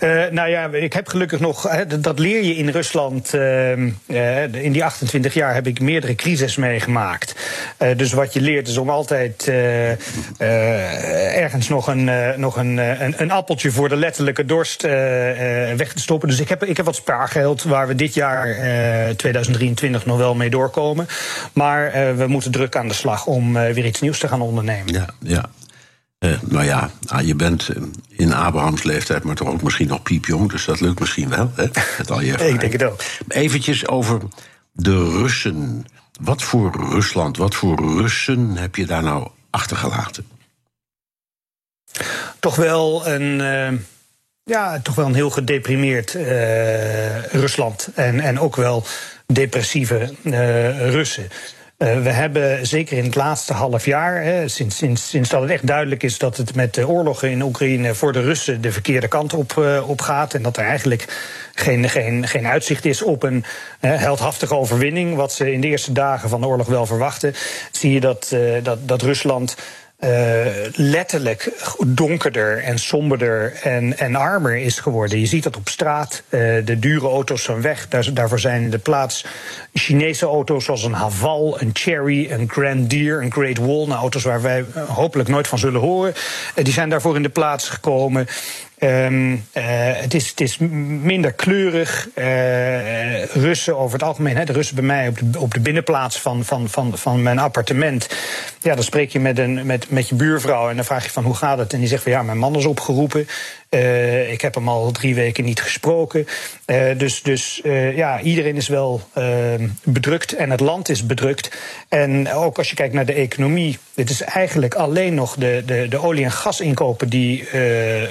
Uh, nou ja, ik heb gelukkig nog, dat leer je in Rusland. Uh, in die 28 jaar heb ik meerdere crises meegemaakt. Uh, dus wat je leert is om altijd ergens nog, een, nog een, een, een, appeltje voor de letterlijke dorst weg te stoppen. Dus ik heb, ik heb wat spaargeld waar we dit jaar 2023 nog wel mee doorkomen. Maar we moeten druk aan de slag om weer iets nieuws te gaan ondernemen. Ja, ja. Uh, nou ja, ah, je bent eh, in Abrahams leeftijd, maar toch ook misschien nog piepjong, dus dat lukt misschien wel. Hè, met al je Ik denk het ook. Eventjes over de Russen. Wat voor Rusland, wat voor Russen heb je daar nou achtergelaten? Toch wel een. Uh, ja, toch wel een heel gedeprimeerd uh, Rusland. En, en ook wel depressieve Russen. Uh, we hebben zeker in het laatste half jaar, hè, sinds, sinds, sinds dat het echt duidelijk is dat het met de oorlogen in Oekraïne voor de Russen de verkeerde kant op, op gaat. En dat er eigenlijk geen, geen, geen uitzicht is op een heldhaftige overwinning, wat ze in de eerste dagen van de oorlog wel verwachten, zie je dat, dat, dat Rusland uh, letterlijk donkerder en somberder en, en armer is geworden. Je ziet dat op straat. Uh, de dure auto's zijn weg. Daar, daarvoor zijn in de plaats Chinese auto's zoals een Haval, een Cherry, een Grand Deer, een Great Wall. Nou, auto's waar wij hopelijk nooit van zullen horen. Die zijn daarvoor in de plaats gekomen. Um, uh, het, is, minder kleurig. Uh, Russen over het algemeen, hè, de Russen bij mij op de, op de binnenplaats van, van, van, van mijn appartement. Ja, dan spreek je met, een, met, met je buurvrouw en dan vraag je van hoe gaat het? En die zegt van ja, mijn man is opgeroepen. Uh, ik heb hem al drie weken niet gesproken. Dus dus ja, iedereen is wel bedrukt en het land is bedrukt. En ook als je kijkt naar de economie. Dit is eigenlijk alleen nog de, de, de olie- en gasinkopen die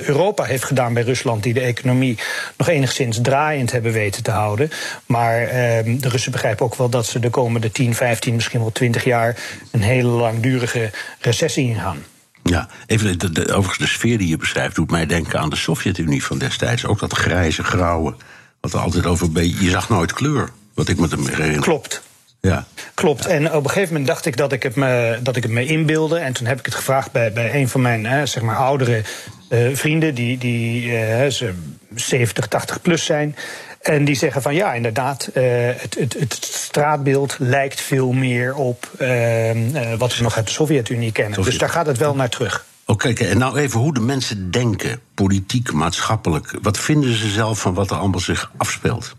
Europa heeft gedaan bij Rusland. Die de economie nog enigszins draaiend hebben weten te houden. Maar ehm, de Russen begrijpen ook wel dat ze de komende 10, 15, misschien wel 20 jaar een hele langdurige recessie ingaan. Ja, even de, de, overigens de sfeer die je beschrijft doet mij denken aan de Sovjet-Unie van destijds. Ook dat grijze, grauwe, wat er altijd over... Je zag nooit kleur, wat ik me herinner. Klopt. Ja. Klopt. En op een gegeven moment dacht ik dat ik het me, dat ik het me inbeelde. En toen heb ik het gevraagd bij, bij een van mijn hè, zeg maar oudere uh, vrienden, die, die uh, ze 70, 80 plus zijn. En die zeggen van ja, inderdaad, uh, het, het, het, straatbeeld lijkt veel meer op uh, wat we nog uit de Sovjet-Unie kennen. Sovjet. Dus daar gaat het wel naar terug. Oké, okay, en nou even hoe de mensen denken, politiek, maatschappelijk. Wat vinden ze zelf van wat er allemaal zich afspeelt?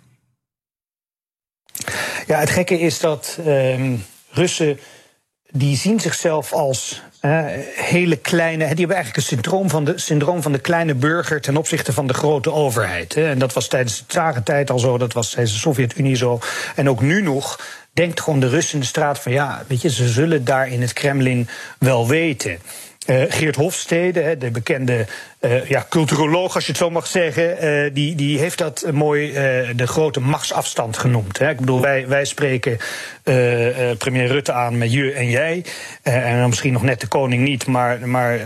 Ja, het gekke is dat uh, Russen die zien zichzelf als hele kleine. Die hebben eigenlijk een syndroom van, de, syndroom van de kleine burger ten opzichte van de grote overheid. Hè. En dat was tijdens de tsarentijd al zo, dat was tijdens de Sovjet-Unie zo. En ook nu nog denkt gewoon de Russen in de straat van ja, weet je, ze zullen daar in het Kremlin wel weten. Uh, Geert Hofstede, de bekende uh, ja, culturoloog, als je het zo mag zeggen, uh, die, die heeft dat mooi de grote machtsafstand genoemd. Hè. Ik bedoel, wij, wij spreken premier Rutte aan met je en jij. en dan misschien nog net de koning niet, maar, maar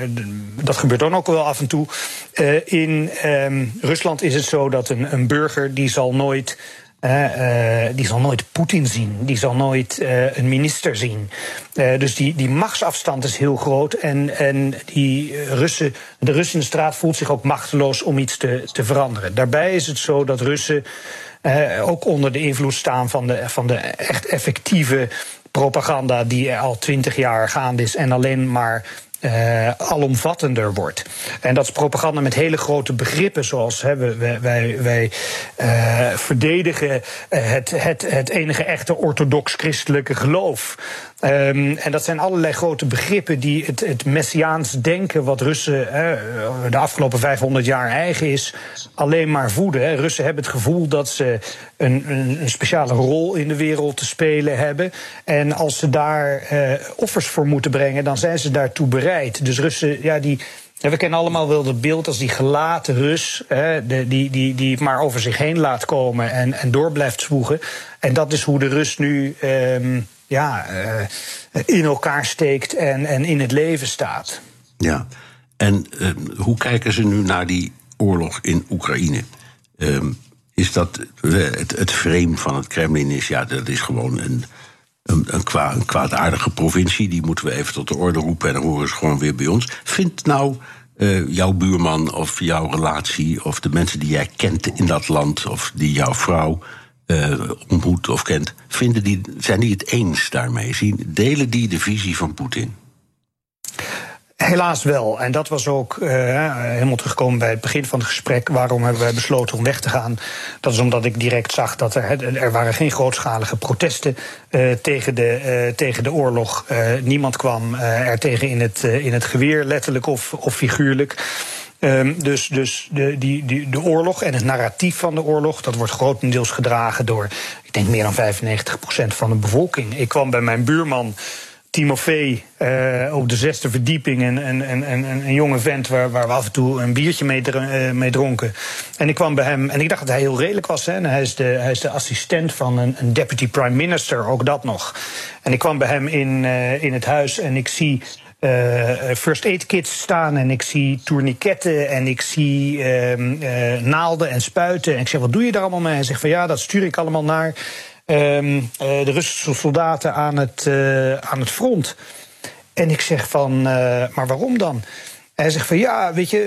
dat gebeurt dan ook wel af en toe. in um, Rusland is het zo dat een, een burger die zal nooit uh, die zal nooit Poetin zien, die zal nooit uh, een minister zien. Uh, dus die, die machtsafstand is heel groot. En, en die Russen, de Russen in de straat voelt zich ook machteloos om iets te, te veranderen. Daarbij is het zo dat Russen ook onder de invloed staan van de, van de echt effectieve propaganda die al twintig jaar gaande is en alleen maar uh, alomvattender wordt. En dat is propaganda met hele grote begrippen, zoals hè, wij, wij, wij uh, verdedigen het, het, het enige echte orthodox-christelijke geloof. Um, en dat zijn allerlei grote begrippen die het, het messiaans denken, wat Russen de afgelopen 500 jaar eigen is, alleen maar voeden. Russen hebben het gevoel dat ze een, een, speciale rol in de wereld te spelen hebben. En als ze daar offers voor moeten brengen, dan zijn ze daartoe bereid. Dus Russen, ja, die. we kennen allemaal wel het beeld als die gelaten Rus, hè, die, die, die het maar over zich heen laat komen en, en door blijft zwoegen. En dat is hoe de Rus nu. Um, ja, uh, in elkaar steekt en, en in het leven staat. Ja, en uh, hoe kijken ze nu naar die oorlog in Oekraïne? Uh, is dat het, het frame van het Kremlin is, ja, dat is gewoon een, een, een, kwa, kwaadaardige provincie. Die moeten we even tot de orde roepen en dan horen ze gewoon weer bij ons. Vindt nou uh, jouw buurman of jouw relatie of de mensen die jij kent in dat land of die jouw vrouw uh, ontmoet of kent, vinden die, zijn die het eens daarmee? Delen die de visie van Poetin? Helaas wel. En dat was ook uh, helemaal teruggekomen bij het begin van het gesprek. Waarom hebben wij besloten om weg te gaan? Dat is omdat ik direct zag dat er, er waren geen grootschalige protesten uh, tegen, de, uh, tegen de oorlog. niemand kwam er tegen in het, in het geweer, letterlijk of, of figuurlijk. Um, dus dus de, die, die, de oorlog en het narratief van de oorlog, dat wordt grotendeels gedragen door, ik denk meer dan 95% van de bevolking. Ik kwam bij mijn buurman. Timofee uh, op de zesde verdieping. En, en, en, en een jonge vent waar, waar we af en toe een biertje mee, uh, mee dronken. En ik kwam bij hem en ik dacht dat hij heel redelijk was. Hè. En hij, is de, hij is de assistent van een, een deputy prime minister, ook dat nog. En ik kwam bij hem in, uh, in het huis en ik zie uh, first aid kits staan en ik zie tourniquetten en ik zie uh, naalden en spuiten. En ik zeg, wat doe je daar allemaal mee? Hij zegt van ja, dat stuur ik allemaal naar um, de Russische soldaten aan het, aan het front. En ik zeg van, maar waarom dan? hij zegt van ja, weet je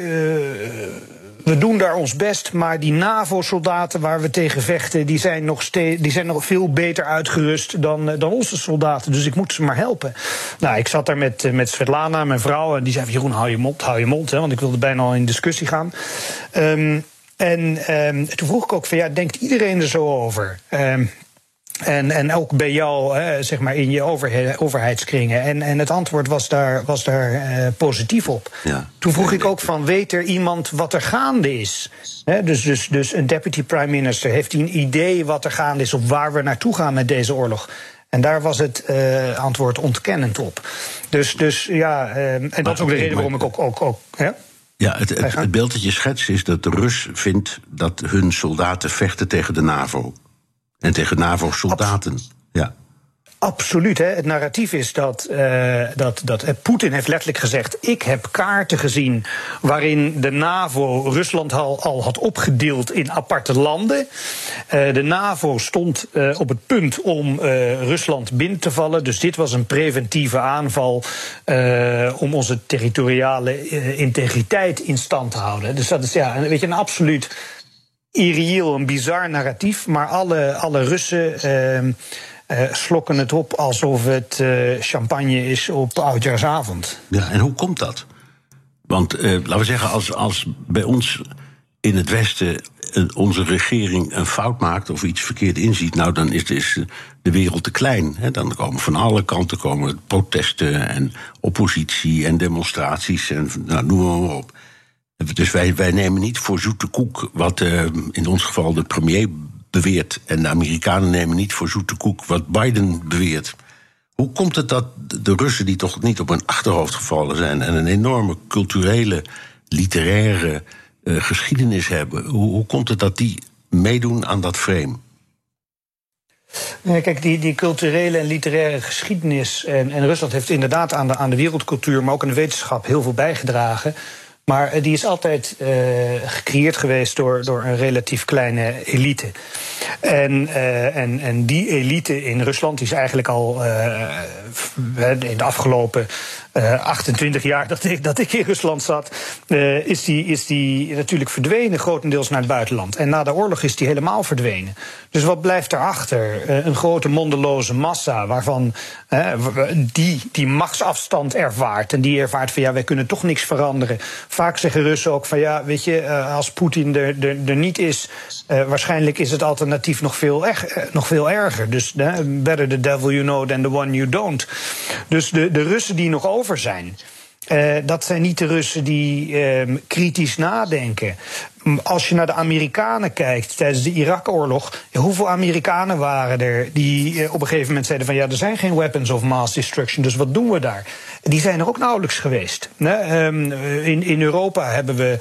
we doen daar ons best, maar die NAVO-soldaten waar we tegen vechten, die zijn nog, die zijn nog veel beter uitgerust dan, eh, dan onze soldaten. Dus ik moet ze maar helpen. Nou, ik zat daar met, eh, met Svetlana, mijn vrouw, en die zei: Jeroen, hou je mond, hou je mond, hè, want ik wilde bijna al in discussie gaan. Um, en um, toen vroeg ik ook van ja, denkt iedereen er zo over? Um, en, en ook bij jou, hè, zeg maar, in je overheidskringen. En, en het antwoord was daar, was daar uh, positief op. Ja. Toen vroeg ik ook van, weet er iemand wat er gaande is? He, dus, dus, dus een deputy prime minister, heeft hij een idee wat er gaande is... of waar we naartoe gaan met deze oorlog? En daar was het uh, antwoord ontkennend op. Dus, dus ja, uh, en dat is ook de reden waarom ik ook... ook, ook ja? Ja, het, het, het beeld dat je schetst is dat de Rus vindt dat hun soldaten vechten tegen de NAVO. En tegen NAVO-soldaten. Ja. Absoluut. Hè. Het narratief is dat, uh, dat, dat uh, Poetin heeft letterlijk gezegd: Ik heb kaarten gezien waarin de NAVO Rusland al, al had opgedeeld in aparte landen. Uh, de NAVO stond op het punt om Rusland binnen te vallen. Dus dit was een preventieve aanval om onze territoriale integriteit in stand te houden. Dus dat is ja, weet je, een absoluut irreëel, een bizar narratief. Maar alle, alle Russen uh, uh, slokken het op alsof het uh, champagne is op oudjaarsavond. Ja, en hoe komt dat? Want eh, laten we zeggen, als, als bij ons in het Westen onze regering een fout maakt of iets verkeerd inziet, nou dan is, is de wereld te klein. Hè? Dan komen van alle kanten komen protesten en oppositie en demonstraties en nou, noem maar op. Dus wij, wij nemen niet voor zoete koek wat uh, in ons geval de premier beweert. En de Amerikanen nemen niet voor zoete koek wat Biden beweert. Hoe komt het dat de Russen, die toch niet op hun achterhoofd gevallen zijn en een enorme culturele, literaire uh, geschiedenis hebben, hoe, hoe komt het dat die meedoen aan dat frame? kijk, die, die culturele en literaire geschiedenis. En, en Rusland heeft inderdaad aan de, aan de wereldcultuur, maar ook aan de wetenschap heel veel bijgedragen. Maar eh, die is altijd uh, gecreëerd geweest door, door een relatief kleine elite. En, uh, en, en die elite in Rusland is eigenlijk al in de afgelopen 28 jaar dat ik, dat ik in Rusland zat, is, die, is die natuurlijk verdwenen, grotendeels naar het buitenland. En na de oorlog is die helemaal verdwenen. Dus wat blijft erachter? een grote mondeloze massa waarvan die, die machtsafstand ervaart. En die ervaart van ja, wij kunnen toch niks veranderen. Vaak zeggen Russen ook van ja, weet je, als Poetin er, er, er niet is, waarschijnlijk is het alternatief nog veel, nog veel erger. Dus better the devil you know than the one you don't. Dus de, de Russen die nog over zijn. Uh, dat zijn niet de Russen die uh, kritisch nadenken als je naar de Amerikanen kijkt tijdens de Irak-oorlog, hoeveel Amerikanen waren er die eh, op een gegeven moment zeiden van ja, er zijn geen weapons of mass destruction, dus wat doen we daar? Die zijn er ook nauwelijks geweest. Ehm, in, Europa hebben we,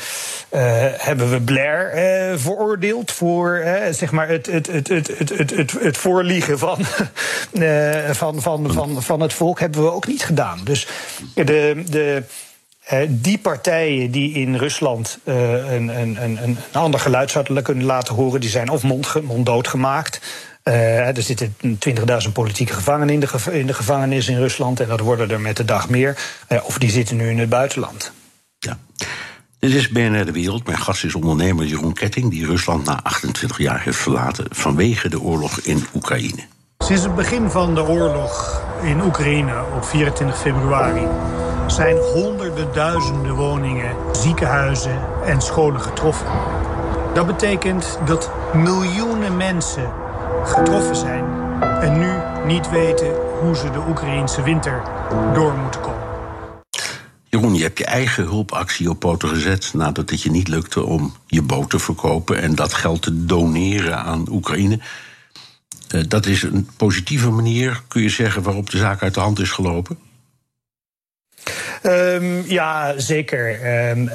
uh, hebben we Blair uh, veroordeeld voor zeg maar het, het, het, het, het, het, het, het voorliegen van, van, van, van, van het volk hebben we ook niet gedaan. Dus de. de die partijen die in Rusland uh, een, een, een, een ander geluid zouden kunnen laten horen, die zijn of mond, monddood gemaakt. Uh, er zitten 20.000 politieke gevangenen in de, in de gevangenis in Rusland. En dat worden er met de dag meer. Uh, of die zitten nu in het buitenland. Ja. Dit is BNR De Wereld. Mijn gast is ondernemer Jeroen Ketting... die Rusland na 28 jaar heeft verlaten... vanwege de oorlog in Oekraïne. Sinds het begin van de oorlog in Oekraïne op 24 februari zijn honderden duizenden woningen, ziekenhuizen en scholen getroffen. Dat betekent dat miljoenen mensen getroffen zijn en nu niet weten hoe ze de Oekraïnse winter door moeten komen. Jeroen, je hebt je eigen hulpactie op poten gezet nadat het je niet lukte om je boot te verkopen en dat geld te doneren aan Oekraïne. Eh, dat is een positieve manier, kun je zeggen, waarop de zaak uit de hand is gelopen? Um, ja, zeker. Um, uh,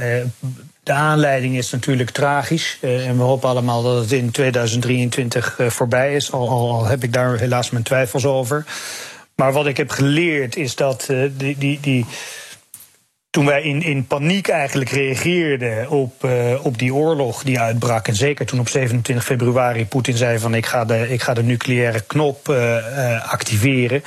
de aanleiding is natuurlijk tragisch. Uh, en we hopen allemaal dat het in 2023 uh, voorbij is. Al, al, al, heb ik daar helaas mijn twijfels over. Maar wat ik heb geleerd is dat die. die, die toen wij in, in paniek eigenlijk reageerden op, uh, op die oorlog die uitbrak. En zeker toen op 27 februari Poetin zei van ik ga de, ik ga de nucleaire knop uh, uh, activeren.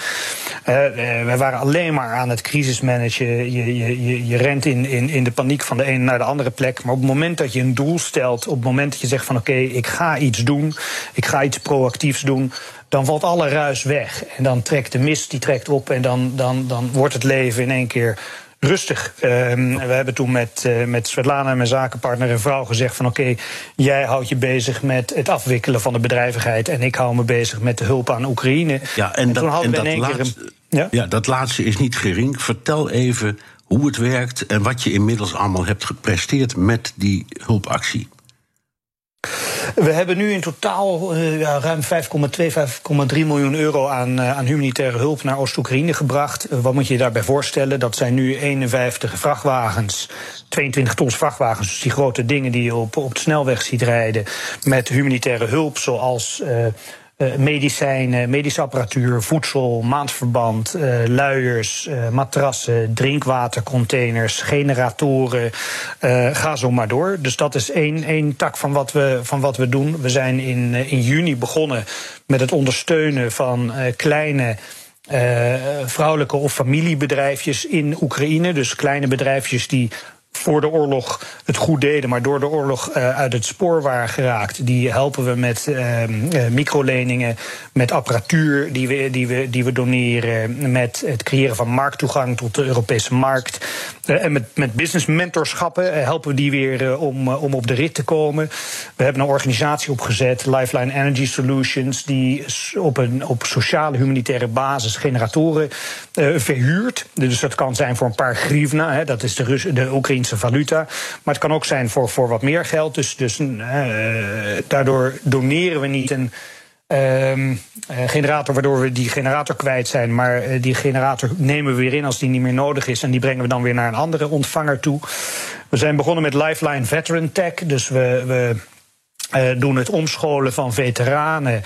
wij waren alleen maar aan het crisismanagen. Je, je, je, je rent in, in, in de paniek van de ene naar de andere plek. Maar op het moment dat je een doel stelt, op het moment dat je zegt van oké, ik ga iets doen, ik ga iets proactiefs doen dan valt alle ruis weg. En dan trekt de mist die trekt op en dan, dan, dan wordt het leven in één keer rustig. Um, we hebben toen met, uh, met Svetlana, mijn zakenpartner en vrouw, gezegd van oké, okay, jij houdt je bezig met het afwikkelen van de bedrijvigheid en ik hou me bezig met de hulp aan Oekraïne. Ja, en, en dat, toen hadden en we in één keer. Een, ja? ja, dat laatste is niet gering. Vertel even hoe het werkt en wat je inmiddels allemaal hebt gepresteerd met die hulpactie. We hebben nu in totaal uh, ja, ruim 5,2, 5,3 miljoen euro aan, uh, aan humanitaire hulp naar Oost-Oekraïne gebracht. Uh, wat moet je je daarbij voorstellen? Dat zijn nu 51 vrachtwagens, 22 tons vrachtwagens, dus die grote dingen die je op, op de snelweg ziet rijden, met humanitaire hulp, zoals medicijnen, medische apparatuur, voedsel, maandverband, uh, luiers, uh, matrassen, drinkwatercontainers, generatoren. ga zo maar door. Dus dat is één, één tak van wat, we, van wat we doen. We zijn in, in juni begonnen met het ondersteunen van kleine. Vrouwelijke of familiebedrijfjes in Oekraïne. Dus kleine bedrijfjes die voor de oorlog het goed deden, maar door de oorlog uh, uit het spoor waren geraakt. Die helpen we met uh, microleningen, met apparatuur die we, die, we, die we doneren, met het creëren van markttoegang tot de Europese markt. En met, met business mentorschappen helpen we die weer om, om op de rit te komen. We hebben een organisatie opgezet, Lifeline Energy Solutions, die op, een, op sociale humanitaire basis generatoren verhuurt. Dus dat kan zijn voor een paar grivna, hè, dat is de, Rus de Oekraïnse valuta. Maar het kan ook zijn voor, voor wat meer geld. Dus, dus uh, daardoor doneren we niet een. Uh, generator, waardoor we die generator kwijt zijn. Maar uh, die generator nemen we weer in als die niet meer nodig is. En die brengen we dan weer naar een andere ontvanger toe. We zijn begonnen met Lifeline Veteran Tech. Dus we, we doen het omscholen van veteranen.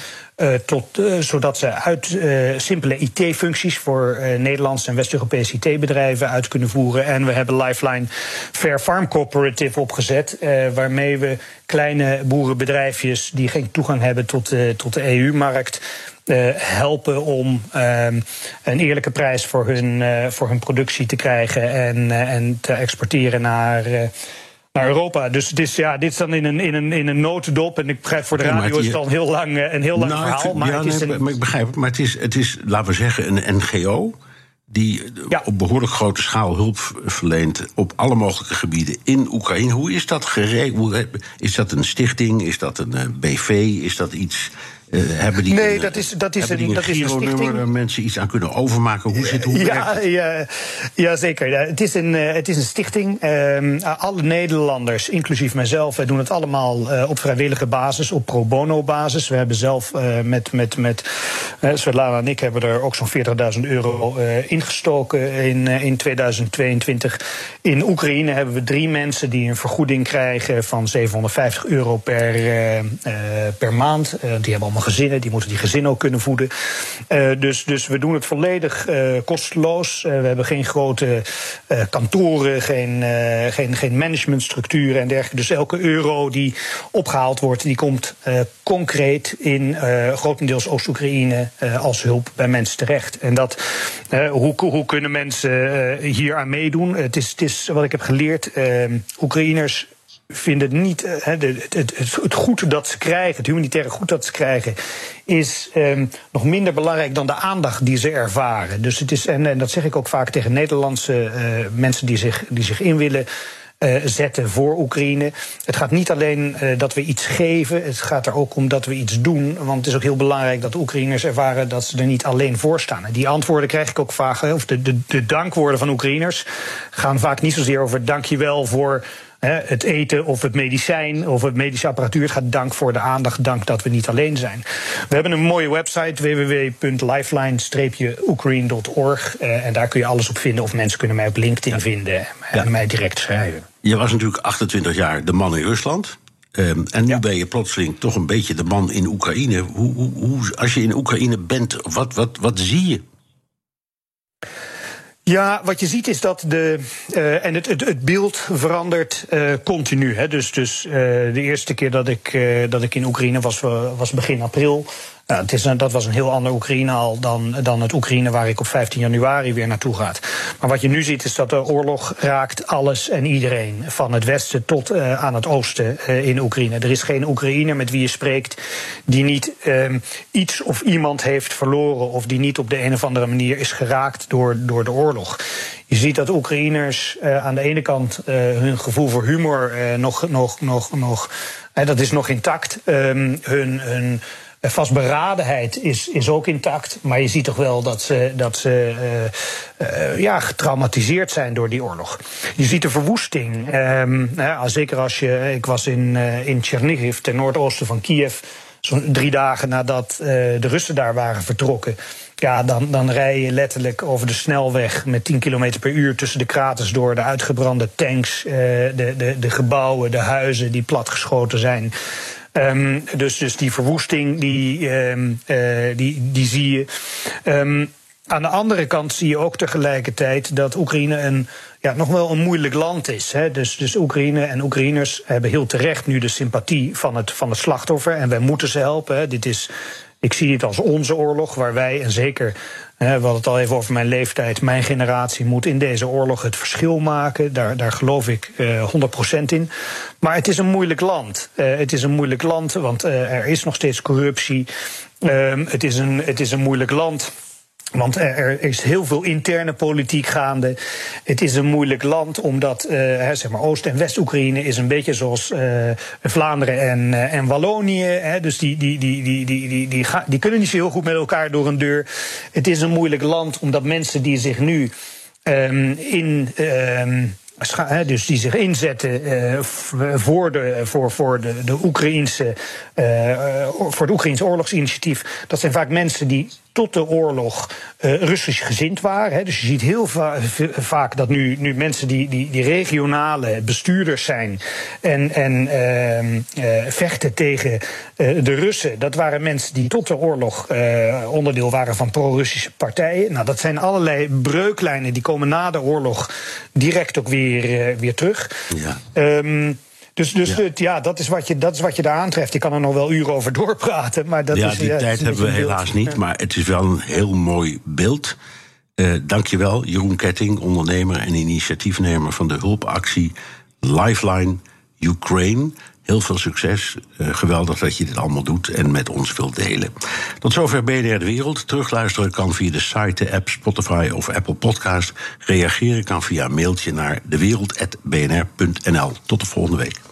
tot, zodat ze uit simpele IT-functies voor Nederlandse en West-Europese IT-bedrijven uit kunnen voeren. En we hebben Lifeline Fair Farm Cooperative opgezet, waarmee we kleine boerenbedrijfjes die geen toegang hebben tot, tot de EU-markt helpen om uh, een eerlijke prijs voor hun, voor hun productie te krijgen en, en te exporteren naar. Naar Europa. Dus het is, ja, dit is dan in een, in een, in een notendop. En ik begrijp voor de radio is het al een heel lang, een heel lang nou, verhaal. Maar ja, het is nee, een, maar ik begrijp het. Maar het is, het is, laten we zeggen, een NGO die Ja. op behoorlijk grote schaal hulp verleent op alle mogelijke gebieden in Oekraïne. Hoe is dat geregeld? Is dat een stichting? Is dat een eh, BV? Is dat iets? Eh, hebben die Nee, een, dat is- dat is een- dat is een waar mensen iets aan kunnen overmaken? Hoe zit hoe werkt Ja, het? ja, ja, zeker. Ja, het, is een, eh, het is een stichting. Ehm, alle Nederlanders, inclusief mijzelf, wij doen het allemaal eh, op vrijwillige basis, op pro bono basis. We hebben zelf eh, met, met, met eh, Svetlana en ik hebben er ook zo'n 40.000 euro eh, ingestoken in, eh, in 2022. In Oekraïne hebben we drie mensen die een vergoeding krijgen van 750 euro per, eh, eh, per maand. Eh, die hebben allemaal gezinnen, die moeten die gezinnen ook kunnen voeden. Eh, dus, dus we doen het volledig eh, kosteloos. Eh, we hebben geen grote kantoren, geen, geen, geen managementstructuren en dergelijke. Dus elke euro die opgehaald wordt, die komt concreet in grotendeels Oost-Oekraïne als hulp bij mensen terecht. En dat, hoe, hoe kunnen mensen hier aan meedoen? Het is, het is wat ik heb geleerd. eh, Oekraïners vinden niet. eh, het, het, het, het goed dat ze krijgen, het humanitaire goed dat ze krijgen, is ehm, nog minder belangrijk dan de aandacht die ze ervaren. Dus het is, en, en dat zeg ik ook vaak tegen Nederlandse eh, mensen die zich, die zich in willen. eh, zetten voor Oekraïne. Het gaat niet alleen dat we iets geven, het gaat er ook om dat we iets doen. Want het is ook heel belangrijk dat de Oekraïners ervaren dat ze er niet alleen voor staan. En die antwoorden krijg ik ook vaak, of de, de, de dankwoorden van Oekraïners gaan vaak niet zozeer over dankjewel voor hè, het eten of het medicijn of het medische apparatuur. Het gaat dank voor de aandacht, dank dat we niet alleen zijn. We hebben een mooie website www.lifeline-oekraïne.org eh, en daar kun je alles op vinden of mensen kunnen mij op LinkedIn vinden en mij direct schrijven. Je was natuurlijk 28 jaar de man in Rusland. Ehm, en nu ben je plotseling toch een beetje de man in Oekraïne. Hoe, hoe, hoe, als je in Oekraïne bent, wat, wat, wat zie je? Ja, wat je ziet is dat de. eh, en het, het, het beeld verandert eh, continu. Hè. Dus, dus eh, de eerste keer dat ik, dat ik in Oekraïne was, wa- was begin april. Nou, het is dat was een heel ander Oekraïne al dan, dan het Oekraïne waar ik op 15 januari weer naartoe ga. Maar wat je nu ziet is dat de oorlog raakt alles en iedereen. Van het westen tot eh, aan het oosten eh, in Oekraïne. Er is geen Oekraïner met wie je spreekt die niet ehm, iets of iemand heeft verloren. Of die niet op de een of andere manier is geraakt door, door de oorlog. Je ziet dat Oekraïners eh, aan de ene kant hun gevoel voor humor nog, nog, nog, nog eh, dat is nog intact. Ehm, hun, hun vastberadenheid is, is ook intact. Maar je ziet toch wel dat ze, dat ze eh, eh, ja, getraumatiseerd zijn door die oorlog. Je ziet de verwoesting. Ja, zeker als je. Ik was in, eh, in Chernihiv, ten noordoosten van Kiev. Zo'n drie dagen nadat de Russen daar waren vertrokken. Ja, dan, dan rij je letterlijk over de snelweg met 10 km per uur tussen de kraters door. De uitgebrande tanks, de, de, de gebouwen, de huizen die platgeschoten zijn. Ehm, dus, dus die verwoesting, die, ehm, eh, die, die zie je. Ehm, aan de andere kant zie je ook tegelijkertijd dat Oekraïne een, ja, nog wel een moeilijk land is. Hè. Dus, dus Oekraïne en Oekraïners hebben heel terecht nu de sympathie van het, van het slachtoffer. En wij moeten ze helpen. Dit is, ik zie het als onze oorlog, waar wij, en zeker, we hadden het al even over mijn leeftijd, mijn generatie moet in deze oorlog het verschil maken. Daar, daar geloof ik eh 100% in. Maar het is een moeilijk land. Eh, het is een moeilijk land, want eh, er is nog steeds corruptie. Ehm, het, is een, het is een moeilijk land. Want er, is heel veel interne politiek gaande. Het is een moeilijk land, omdat eh, zeg maar Oost- en West-Oekraïne is een beetje zoals eh, Vlaanderen en, eh, en Wallonië. Hè, dus die, die, die, die, die, die, die, die kunnen niet zo heel goed met elkaar door een deur. Het is een moeilijk land, omdat mensen die zich nu ehm, in. ehm, dus die zich inzetten voor, de, voor, voor, de, de Oekraïnse, voor het Oekraïnse oorlogsinitiatief. Dat zijn vaak mensen die tot de oorlog uh, Russisch gezind waren. Hè. Dus je ziet heel va vaak dat nu, nu mensen die, die, die regionale bestuurders zijn en, en uh, vechten tegen de Russen, dat waren mensen die tot de oorlog onderdeel waren van pro-Russische partijen. Nou, dat zijn allerlei breuklijnen die komen na de oorlog direct ook weer, weer terug. Ja. Um, dus, dus ja. Het, ja, dat, is wat je, dat is wat je daar aantreft. Je kan er nog wel uren over doorpraten. Maar dat ja, is, die ja, tijd hebben we helaas niet. Maar het is wel een heel mooi beeld. Uh, dankjewel, Jeroen Ketting, ondernemer en initiatiefnemer van de hulpactie Lifeline Ukraine. Heel veel succes. Uh, geweldig dat je dit allemaal doet en met ons wilt delen. Tot zover BNR De Wereld. Terugluisteren kan via de site, de app, Spotify of Apple Podcast. Reageren kan via een mailtje naar dewereld.bnr.nl. Tot de volgende week.